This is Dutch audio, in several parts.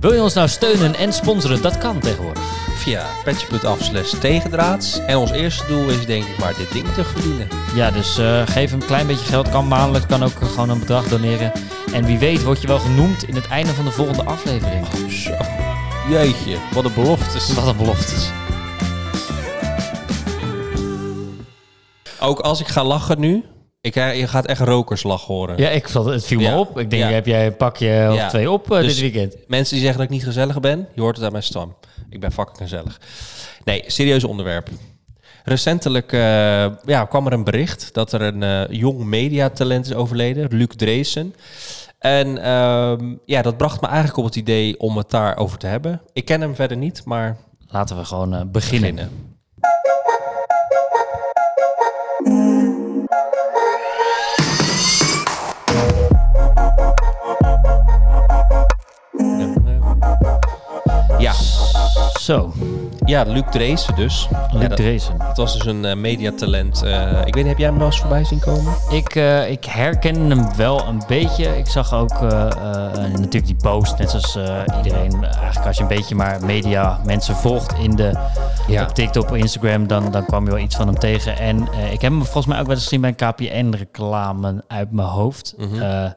Wil je ons nou steunen en sponsoren? Dat kan tegenwoordig. Via petje.af slash tegendraads. En ons eerste doel is denk ik maar dit ding te verdienen. Ja, dus eh, geef een klein beetje geld. Kan maandelijks, kan ook gewoon een bedrag doneren. En wie weet word je wel genoemd in het einde van de volgende aflevering. Zo. Jeetje, wat een beloftes. Wat een beloftes. Ook als ik ga lachen nu, ik, krijg- je gaat echt rokerslag horen. Ja, ik, vond- het viel me Ja. op. Ik denk, Ja. heb jij een pakje of Ja. twee op eh, Dus- dit weekend? Mensen die zeggen dat ik niet gezellig ben, je hoort het aan mijn stam. Ik ben fucking gezellig. Nee, serieus onderwerp. Recentelijk eh, ja, kwam er een bericht dat er een eh, jong mediatalent is overleden, Luc Dreesen. En ehm, ja, dat bracht me eigenlijk op het idee om het daarover te hebben. Ik ken hem verder niet, maar Laten we gewoon eh, beginnen. beginnen. Zo, ja, Luc Dreesen dus. Luc Ja, dat, Dreesen. dat was dus een eh, mediatalent. Eh, ik weet niet, heb jij hem wel eens voorbij zien komen? Ik, eh, ik herken hem wel een beetje. Ik zag ook natuurlijk die post, net zoals iedereen. Eigenlijk als je een beetje maar media mensen volgt in de, Ja. op TikTok, op Instagram, dan, dan kwam je wel iets van hem tegen. En ik heb hem volgens mij ook wel eens gezien bij een KPN-reclame uit mijn hoofd. Mhm. Daar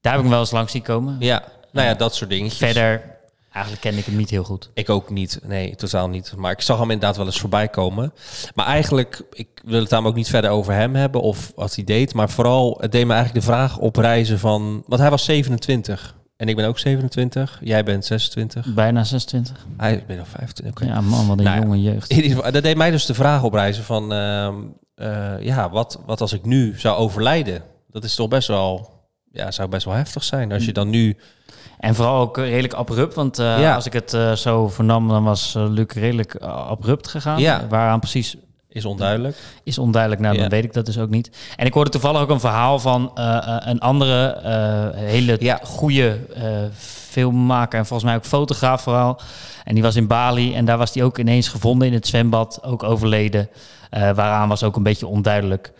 heb ik hem wel eens langs zien komen. Ja, nou ja, dat soort dingetjes. Verder, eigenlijk ken ik hem niet heel goed. Ik ook niet. Nee, totaal niet. Maar ik zag hem inderdaad wel eens voorbij komen. Maar eigenlijk, ik wil het daarom ook niet verder over hem hebben of wat hij deed. Maar vooral, het deed me eigenlijk de vraag oprijzen van... Want hij was 27 en ik ben ook 27. Jij bent 26. Bijna 26. Hij ik ben nog 25. oké. Ja, man, wat een Nou jonge jeugd. Dat deed mij dus de vraag oprijzen van... ehm, eh, ja, wat, wat als ik nu zou overlijden? Dat is toch best wel... Ja, zou best wel heftig zijn als je dan nu... En vooral ook redelijk abrupt, want eh, Ja. als ik het eh, zo vernam, dan was eh, Luc redelijk abrupt gegaan. Ja. Waaraan precies Is onduidelijk. is onduidelijk, nou dan weet ik dat dus ook niet. En ik hoorde toevallig ook een verhaal van een andere eh, hele Ja. goede eh, filmmaker en volgens mij ook fotograaf vooral. En die was in Bali en daar was hij ook ineens gevonden in het zwembad, ook overleden. Eh, waaraan was ook een beetje onduidelijk.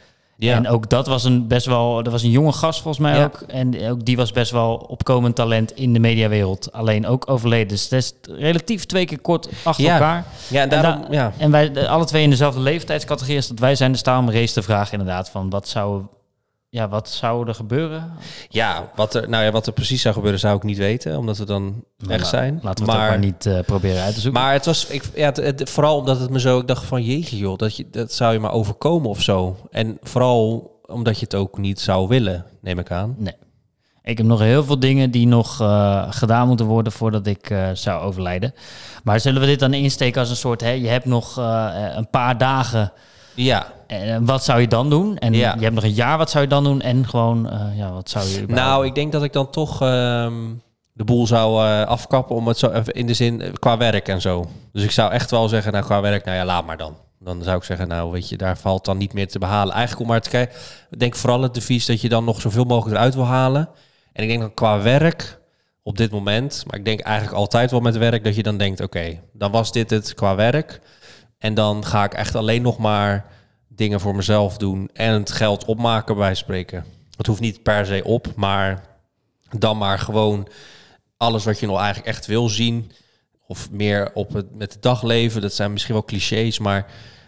Ja. En ook dat was een best wel, dat was een jonge gast volgens mij Ja. ook. En ook die was best wel opkomend talent in de mediawereld. Alleen ook overleden. Dus dat is relatief twee keer kort achter Ja. elkaar. ja, en En, daarom... da- ja. en wij alle twee in dezelfde leeftijdscategorie als dat wij zijn. Dus daarom race de vraag inderdaad van wat zou, ja, wat zou er gebeuren? Ja, wat er, nou ja, wat er precies zou gebeuren zou ik niet weten, omdat we dan Maar echt zijn. Laten we het ook maar niet eh, proberen uit te zoeken. Maar het was, ik, ja, het, het- vooral omdat het me zo, ik dacht van jeetje joh, dat, je, dat zou je maar overkomen of zo. En vooral omdat je het ook niet zou willen, neem ik aan. Nee. Ik heb nog heel veel dingen die nog eh, gedaan moeten worden voordat ik eh, zou overlijden. Maar zullen we dit dan insteken als een soort, hè, je hebt nog een paar dagen. Ja, En wat zou je dan doen? En Ja. je hebt nog een jaar, wat zou je dan doen? En gewoon, eh, ja, wat zou je überhaupt nou, ik denk dat ik dan toch ehm, de boel zou eh, afkappen om het zo even in de zin eh, qua werk en zo. Dus ik zou echt wel zeggen, nou qua werk, nou ja, laat maar dan. Dan zou ik zeggen, nou weet je, daar valt dan niet meer te behalen. Eigenlijk om maar te kijken, ik denk vooral het devies dat je dan nog zoveel mogelijk eruit wil halen. En ik denk dat qua werk op dit moment, maar ik denk eigenlijk altijd wel met werk, dat je dan denkt, oké, dan was dit het qua werk. En dan ga ik echt alleen nog maar dingen voor mezelf doen en het geld opmaken bij spreken. Het hoeft niet per se op, maar dan maar gewoon alles wat je nog eigenlijk echt wil zien. Of meer op het, met het dagleven. Dat zijn misschien wel clichés, maar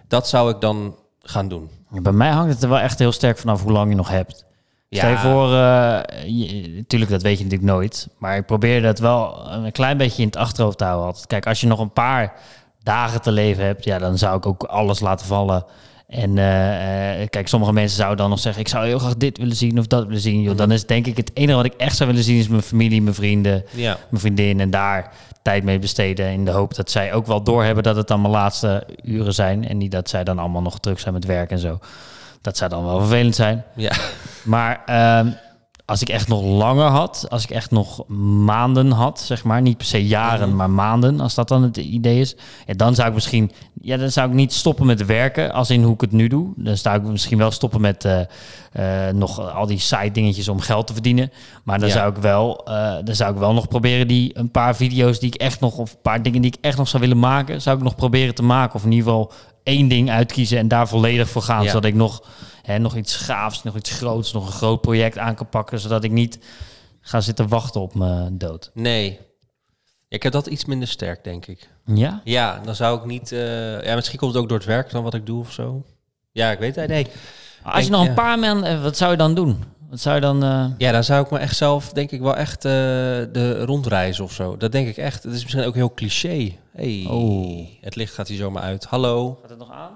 dat zou ik dan gaan doen. Bij mij hangt het er wel echt heel sterk vanaf hoe lang je nog hebt. Stel je voor, eh, je- natuurlijk, dat weet je natuurlijk nooit. Maar ik probeer dat wel een klein beetje in het achterhoofd te houden. altijd. Kijk, als je nog een paar dagen te leven hebt, ja, dan zou ik ook alles laten vallen. En eh, eh, kijk, sommige mensen zouden dan nog zeggen: Ik zou heel graag dit willen zien of dat willen zien. Joh, dan is denk ik het enige wat ik echt zou willen zien, is mijn familie, mijn vrienden, Ja, mijn vriendin. En daar tijd mee besteden. In de hoop dat zij ook wel doorhebben dat het dan mijn laatste uren zijn. En niet dat zij dan allemaal nog druk zijn met werk en zo. Dat zou dan wel vervelend zijn. ja. Maar ehm, als ik echt nog langer had, als ik echt nog maanden had, zeg maar, niet per se jaren, Mhm. maar maanden, als dat dan het idee is, ja, dan zou ik misschien, ja, dan zou ik niet stoppen met werken, als in hoe ik het nu doe. Dan zou ik misschien wel stoppen met eh, eh, nog al die side dingetjes om geld te verdienen. Maar dan Ja. zou ik wel, eh, dan zou ik wel nog proberen die een paar video's die ik echt nog, of een paar dingen die ik echt nog zou willen maken, zou ik nog proberen te maken, of in ieder geval één ding uitkiezen en daar volledig voor gaan, Ja. zodat ik nog hè, nog iets gaafs, nog iets groots, nog een groot project aan kan pakken, zodat ik niet ga zitten wachten op mijn dood. Nee. ik heb dat iets minder sterk, denk ik. Ja? Ja, dan zou ik niet... eh, ja, misschien komt het ook door het werk dan wat ik doe of zo. Ja, ik weet het. Nee. Als je nog een ja. paar maanden... Wat zou je dan doen? Wat zou je dan... eh, Ja, dan zou ik me echt zelf, denk ik wel echt eh, de rondreizen of zo. Dat denk ik echt. Het is misschien ook heel cliché. Hey, Oh. Het licht gaat hier zomaar uit. Hallo, Gaat het nog aan?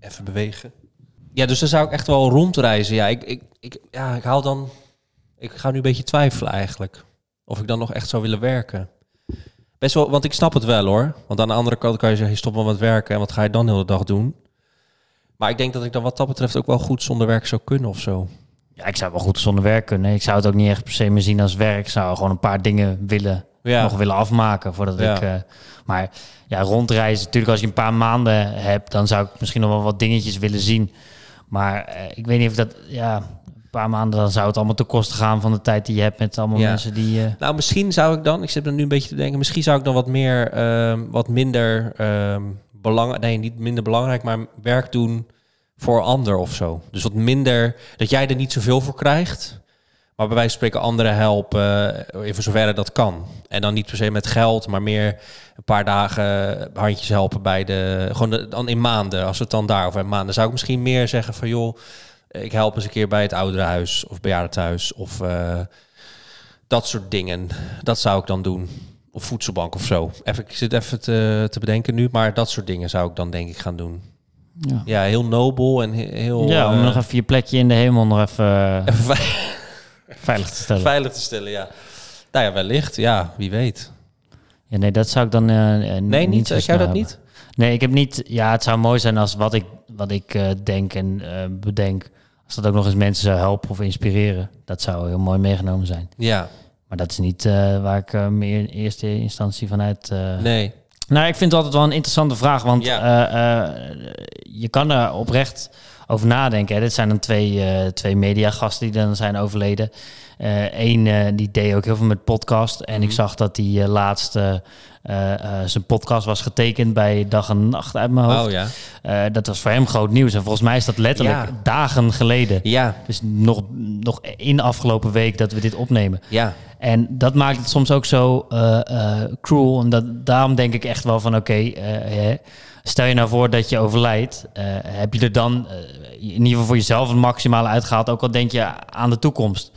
even bewegen. Ja, dus dan zou ik echt wel rondreizen. Ja, ik, ik, ik, ja, ik haal dan... Ik ga nu een beetje twijfelen eigenlijk. Of ik dan nog echt zou willen werken. Best wel, want ik snap het wel hoor. Want aan de andere kant kan je zeggen, stop maar met werken. En wat ga je dan de hele dag doen? Maar ik denk dat ik dan wat dat betreft ook wel goed zonder werk zou kunnen of zo. Ja, ik zou wel goed zonder werk kunnen. Ik zou het ook niet echt per se meer zien als werk. Ik zou gewoon een paar dingen willen, Ja. nog willen afmaken voordat Ja. ik... eh, maar ja, rondreizen, natuurlijk als je een paar maanden hebt... dan zou ik misschien nog wel wat dingetjes willen zien. Maar eh, ik weet niet of dat... Ja, een paar maanden, dan zou het allemaal ten koste gaan van de tijd die je hebt met allemaal Ja. mensen die... eh, Nou, misschien zou ik dan, ik zit er nu een beetje te denken, misschien zou ik dan wat meer, ehm, wat minder ehm belangrijk, nee, niet minder belangrijk, maar werk doen voor ander of zo. Dus wat minder, dat jij er niet zoveel voor krijgt, maar bij wijze van spreken anderen helpen, eh, in zoverre dat kan. En dan niet per se met geld, maar meer een paar dagen handjes helpen bij de, gewoon dan in maanden, als het dan daarover hebben, maanden, zou ik misschien meer zeggen van joh, ik help eens een keer bij het ouderenhuis of bejaardentehuis of... eh, dat soort dingen. Dat zou ik dan doen. Of voedselbank of zo. Even, ik zit even te, te bedenken nu, maar dat soort dingen zou ik dan denk ik gaan doen. Ja. Ja, heel nobel en he- heel... ja, om eh, nog even je plekje in de hemel nog even even ve- veilig te stellen. veilig te stellen, ja. Nou ja, wellicht. Ja, wie weet. Ja, nee, dat zou ik dan eh, eh, Nee, niet? Heb jij dat hebben. niet? Nee, ik heb niet. Ja, het zou mooi zijn als wat ik, wat ik denk en bedenk, als dat ook nog eens mensen zou helpen of inspireren. Dat zou heel mooi meegenomen zijn. Ja, Maar dat is niet waar ik meer in eerste instantie vanuit. nee. Nou, ik vind het altijd wel een interessante vraag, want Ja. eh, eh, je kan er oprecht over nadenken. Hè. Dit zijn dan twee, eh twee mediagasten die dan zijn overleden. Eén die deed ook heel veel met podcast. En ik Mhm. zag dat die laatste zijn podcast was getekend bij Dag en Nacht uit mijn hoofd. Oh ja. Dat was voor hem groot nieuws. En volgens mij is dat letterlijk Ja. dagen geleden. Ja, Dus nog, nog in de afgelopen week dat we dit opnemen. ja. En dat maakt het soms ook zo eh, eh, cruel. En dat, daarom denk ik echt wel van oké, eh, stel je nou voor dat je overlijdt. heb je er dan in ieder geval voor jezelf het maximale uitgehaald. Ook al denk je aan de toekomst.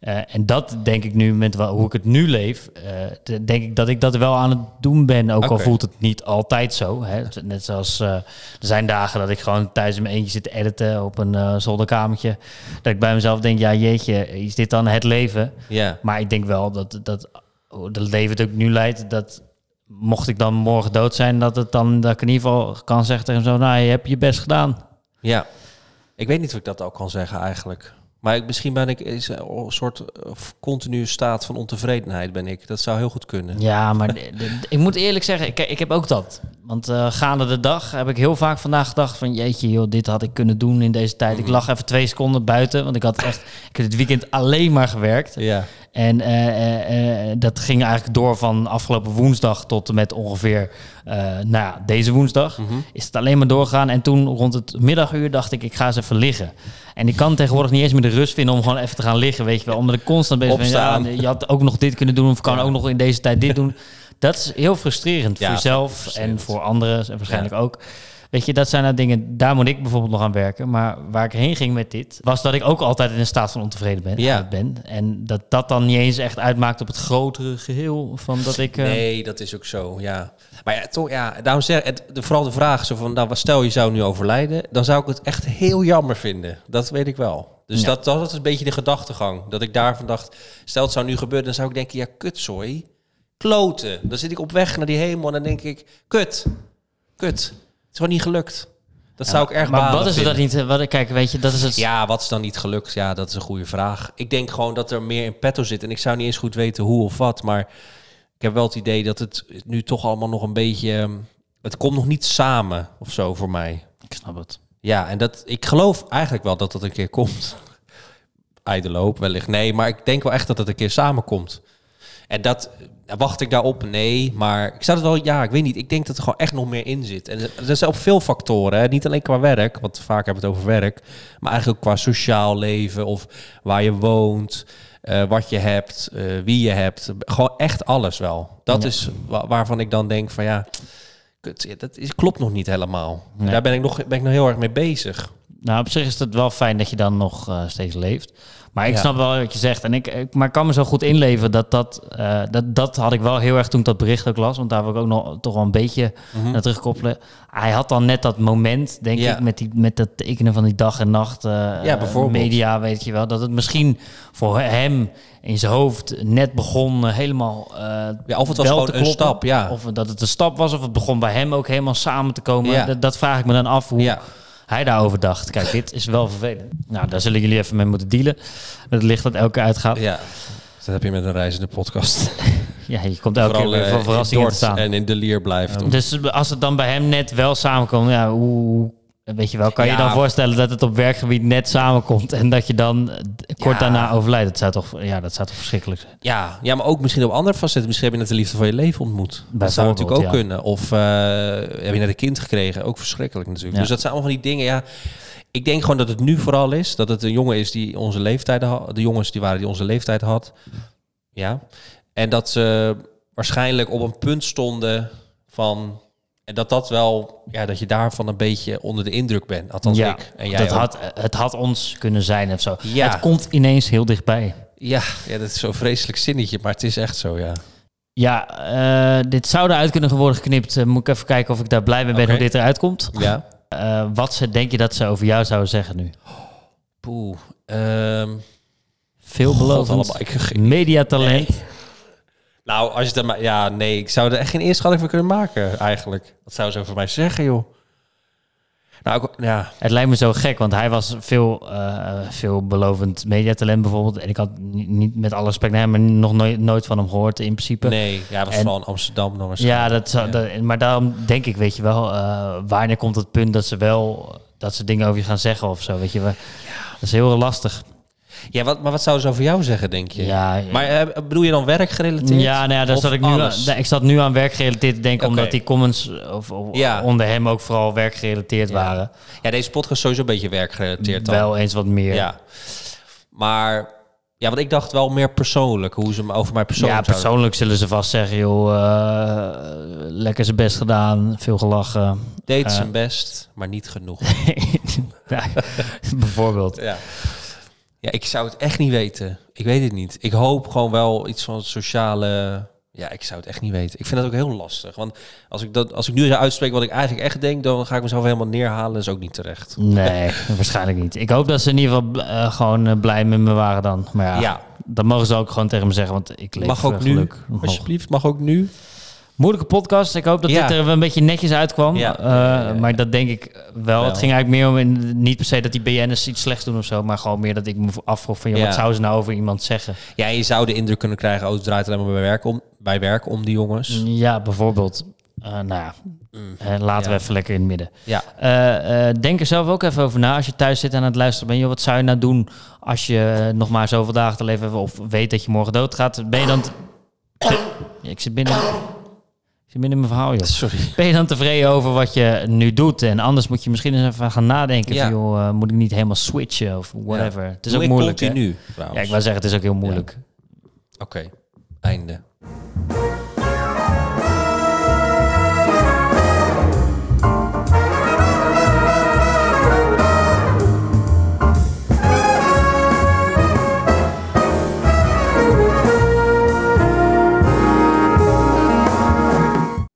Eh, en dat denk ik nu met hoe ik het nu leef. eh, de- denk ik dat ik dat wel aan het doen ben. Ook al voelt het niet altijd zo. Hè. Net zoals eh, er zijn dagen dat ik gewoon thuis in mijn eentje zit te editen op een zolderkamertje. Dat ik bij mezelf denk, ja jeetje, is dit dan het leven? Maar ik denk wel dat, dat hoe het leven het ook nu leidt, dat mocht ik dan morgen dood zijn, dat het dan dat ik in ieder geval kan zeggen tegen hem zo, nou, je hebt je best gedaan. Ja. Ik weet niet of ik dat ook kan zeggen eigenlijk. Maar ik, misschien ben ik is er een soort eh, continue staat van ontevredenheid ben ik. Dat zou heel goed kunnen. Ja, maar de- de- ik moet eerlijk zeggen, ik, ik heb ook dat. Want eh, gaande de dag heb ik heel vaak vandaag gedacht van... jeetje joh, dit had ik kunnen doen in deze tijd. Ik lag even twee seconden buiten, want ik had echt... ik heb dit weekend alleen maar gewerkt. Ja. En eh, eh, eh, dat ging eigenlijk door van afgelopen woensdag tot en met ongeveer eh, nou ja, deze woensdag. Mhm. Is het alleen maar doorgaan. En toen rond het middaguur dacht ik, ik ga eens even liggen. En ik kan tegenwoordig niet eens meer de rust vinden om gewoon even te gaan liggen. Weet je wel, omdat ik constant bezig ben. Ja, je had ook nog dit kunnen doen of kan ook nog in deze tijd dit doen. Dat is heel frustrerend voor jezelf en voor anderen en waarschijnlijk ook. Weet je, dat zijn nou dingen, daar moet ik bijvoorbeeld nog aan werken. Maar waar ik heen ging met dit, was dat ik ook altijd in een staat van ontevreden ben. Ja. ben. En dat dat dan niet eens echt uitmaakt op het grotere geheel van dat ik... eh, Nee, dat is ook zo, ja. Maar ja, toch, ja, daarom zeg het, de, vooral de vraag zo van, nou, stel je zou nu overlijden, dan zou ik het echt heel jammer vinden. Dat weet ik wel. Dus Ja. dat, dat is een beetje de gedachtegang. Dat ik daarvan dacht, stel het zou nu gebeuren, dan zou ik denken, ja, kutzooi. Kloten. Dan zit ik op weg naar die hemel en dan denk ik, kut. Kut. Het is gewoon niet gelukt. Dat zou ik erg Maar balen wat is vinden. dat niet? Wat, kijk, weet je, dat is het... Ja, wat is dan niet gelukt? Ja, dat is een goede vraag. Ik denk gewoon dat er meer in petto zit. En ik zou niet eens goed weten hoe of wat. Maar ik heb wel het idee dat het nu toch allemaal nog een beetje... ehm, Het komt nog niet samen of zo voor mij. Ik snap het. Ja, en dat, ik geloof eigenlijk wel dat dat een keer komt. Ijdele wellicht. Nee, maar ik denk wel echt dat het een keer samenkomt. En dat, wacht ik daarop? Nee, maar ik zou het wel, ja, ik weet niet. Ik denk dat er gewoon echt nog meer in zit. En er zijn op veel factoren, hè? niet alleen qua werk, want vaak hebben we het over werk, maar eigenlijk ook qua sociaal leven of waar je woont. eh, wat je hebt, eh, wie je hebt. Gewoon echt alles wel. Dat Ja. is wa- waarvan ik dan denk van ja, kut, dat is, klopt nog niet helemaal. Nee. Daar ben ik, nog, ben ik nog heel erg mee bezig. Nou, op zich is het wel fijn dat je dan nog eh, steeds leeft. Maar ik Ja. snap wel wat je zegt. En ik, ik, maar ik kan me zo goed inleven dat dat, eh, dat... Dat had ik wel heel erg toen ik dat bericht ook las. Want daar wil ik ook nog toch wel een beetje naar terugkoppelen. Hij had dan net dat moment, denk Ja. ik, met, die, met dat tekenen van die dag en nacht eh, Ja, bijvoorbeeld. media, weet je wel. Dat het misschien voor hem in zijn hoofd net begon eh, helemaal Ja, of het was wel gewoon een stap, ja. Of dat het een stap was, of het begon bij hem ook helemaal samen te komen. Dat, dat vraag ik me dan af hoe Ja, hij daarover dacht. Kijk, dit is wel vervelend. Nou, daar zullen jullie even mee moeten dealen. Met het licht dat elke uitgaat. ja. Dat heb je met een reizende podcast. Ja, je komt elke Vooral keer weer eh, voor verrassingen te staan. en in de lier blijft. Dus als het dan bij hem net wel samenkomt, ja, hoe... Weet je wel, kan je Ja. dan voorstellen dat het op werkgebied net samenkomt en dat je dan eh, kort Ja. daarna overlijdt? Dat zou toch, ja, dat zou toch verschrikkelijk zijn? Ja, ja, maar ook misschien op andere facetten. Misschien heb je net de liefde van je leven ontmoet. Dat zou natuurlijk ook ja. kunnen. Of eh, heb je net een kind gekregen. Ook verschrikkelijk natuurlijk. Dus dat zijn allemaal van die dingen. Ja, ik denk gewoon dat het nu vooral is. Dat het een jongen is die onze leeftijd had. De jongens die waren die onze leeftijd had. Ja. En dat ze waarschijnlijk op een punt stonden van... En dat dat wel... Ja, dat je daarvan een beetje onder de indruk bent. Althans ja, ik. En jij dat ook. had, het had ons kunnen zijn of zo. Ja. Het komt ineens heel dichtbij. Ja, ja, dat is zo'n vreselijk zinnetje. Maar het is echt zo, ja. Ja, eh, dit zou eruit kunnen worden geknipt. Eh, moet ik even kijken of ik daar blij mee ben hoe dit eruit komt. Ja. Eh, wat ze, denk je dat ze over jou zouden zeggen nu? Poeh. Ehm Veelbelovend. God. Ik, Mediatalent. Nou, als je het maar... Ja, nee, ik zou er echt geen inschatting van kunnen maken, eigenlijk. Wat zou ze over mij zeggen, joh? Nou, ik- ja. Het lijkt me zo gek, want hij was veel, eh, veelbelovend mediatalent bijvoorbeeld. En ik had ni- niet met alle respect naar hem, maar nog nooit, nooit van hem gehoord in principe. Nee, ja, dat was En- vooral in Amsterdam dan Ja, dat, zou, Ja. dat- maar daarom denk ik, weet je wel, eh, wanneer komt het punt dat ze wel dat ze dingen over je gaan zeggen of zo, weet je wel. Dat is heel lastig. Ja, wat, maar wat zouden ze over jou zeggen, denk je? Ja, Maar eh, bedoel je dan werkgerelateerd? Ja, nou ja, daar zat ik, nu aan, ik zat nu aan werkgerelateerd te denken, Oké. omdat die comments of, of Ja. onder hem ook vooral werkgerelateerd waren. Ja, deze podcast is sowieso een beetje werkgerelateerd dan. Wel eens wat meer. Ja. Maar... Ja, want ik dacht wel meer persoonlijk, hoe ze over mij persoonlijk ja, zouden- persoonlijk zullen ze vast zeggen, joh, eh, lekker zijn best gedaan, veel gelachen. Deed Eh. zijn best, maar niet genoeg. ja, bijvoorbeeld. Ja. Ja, ik zou het echt niet weten. Ik weet het niet. Ik hoop gewoon wel iets van sociale... Ja, ik zou het echt niet weten. Ik vind dat ook heel lastig. Want als ik, dat, als ik nu zou uitspreken wat ik eigenlijk echt denk... dan ga ik mezelf helemaal neerhalen. Dat is ook niet terecht. Nee, waarschijnlijk niet. Ik hoop dat ze in ieder geval eh, gewoon eh, blij met me waren dan. Maar ja, Ja. dat mogen ze ook gewoon tegen me zeggen, want ik leef Mag ook eh, nu, alsjeblieft. Mag ook nu. Moeilijke podcast. Ik hoop dat Ja. dit er een beetje netjes uitkwam. Ja. Eh. Maar dat denk ik wel. Wel. Het ging eigenlijk meer om, in- niet per se dat die BN'ers iets slechts doen of zo, maar gewoon meer dat ik me afvroeg van, joh, Ja. wat zouden ze nou over iemand zeggen? Ja, je zou de indruk kunnen krijgen... oh, het draait alleen maar bij werk om, bij werk om die jongens. Ja, bijvoorbeeld. Eh, nou ja, eh, laten we even lekker in het midden. Ja. Denk er zelf ook even over na als je thuis zit en aan het luisteren bent. Joh, wat zou je nou doen als je nog maar zoveel dagen te leven hebt of weet dat je morgen doodgaat? Ben je dan... t- ik zit binnen... In mijn verhaal, joh. Sorry. Ben je dan tevreden over wat je nu doet? En anders moet je misschien eens even gaan nadenken. Ja. Van, joh, eh, moet ik niet helemaal switchen of whatever. Het is ook moeilijk? Continu. Ja, ik wou zeggen, het is ook heel moeilijk. Oké, einde.